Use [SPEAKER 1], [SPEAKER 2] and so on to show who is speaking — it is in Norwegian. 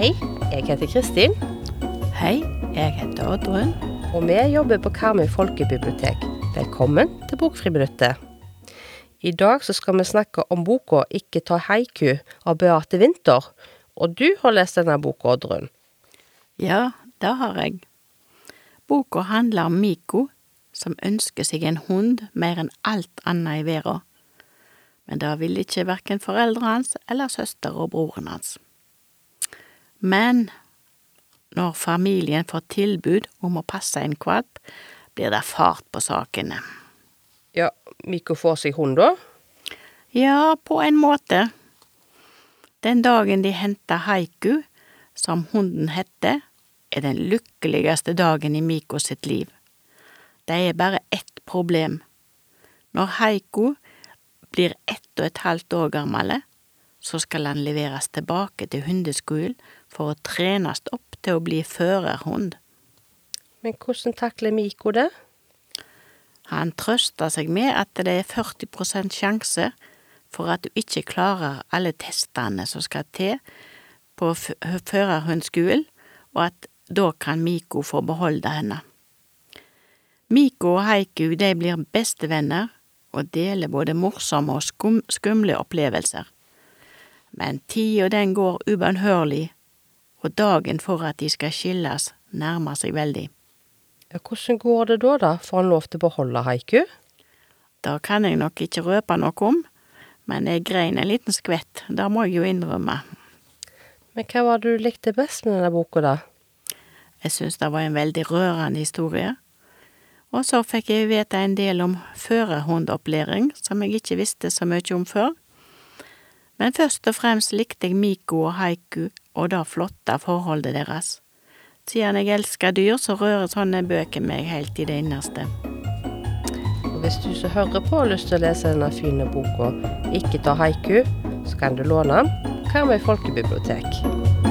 [SPEAKER 1] Hei, jeg heter Kristin,
[SPEAKER 2] Hei, jeg heter Oddrun.
[SPEAKER 1] og vi jobber på Karmøy folkebibliotek. Velkommen til Bokfriminuttet. I dag så skal vi snakke om boka 'Ikke ta haiku' av Beate Winther. Og du har lest denne boka, Oddrun.
[SPEAKER 2] Ja, det har jeg. Boka handler om Miko, som ønsker seg en hund mer enn alt annet i verden. Men det vil ikke hverken foreldrene hans eller søster og broren hans. Men når familien får tilbud om å passe en kvalp, blir det fart på sakene.
[SPEAKER 1] Ja, Miko får seg hund, da?
[SPEAKER 2] Ja, på en måte. Den dagen de henta Haiku, som hunden heter, er den lykkeligste dagen i Miko sitt liv. Det er bare ett problem. Når Heiko blir ett og et halvt år gammel, så skal han leveres tilbake til hundeskolen for å trenes opp til å bli førerhund.
[SPEAKER 1] Men hvordan takler Miko det?
[SPEAKER 2] Han trøster seg med at det er 40% sjanse for at du ikke klarer alle testene som skal til på førerhundskolen, og at da kan Miko få beholde henne. Miko og Haiku de blir bestevenner og deler både morsomme og skum skumle opplevelser. Men tida den går ubønnhørlig, og dagen for at de skal skilles nærmer seg veldig.
[SPEAKER 1] Ja, hvordan går det da, da? Får han lov til å beholde haiku?
[SPEAKER 2] Det kan jeg nok ikke røpe noe om, men jeg grein en liten skvett, det må jeg jo innrømme.
[SPEAKER 1] Men hva var det du likte best med denne boka, da?
[SPEAKER 2] Jeg syns det var en veldig rørende historie. Og så fikk jeg vite en del om førerhundopplæring, som jeg ikke visste så mye om før. Men først og fremst likte jeg Miko og Haiku og det flotte forholdet deres. Siden jeg elsker dyr, så rører sånne bøker meg helt i det innerste.
[SPEAKER 1] Hvis du som hører på har lyst til å lese denne fine boka 'Ikke ta haiku', så kan du låne den. Karmøy folkebibliotek.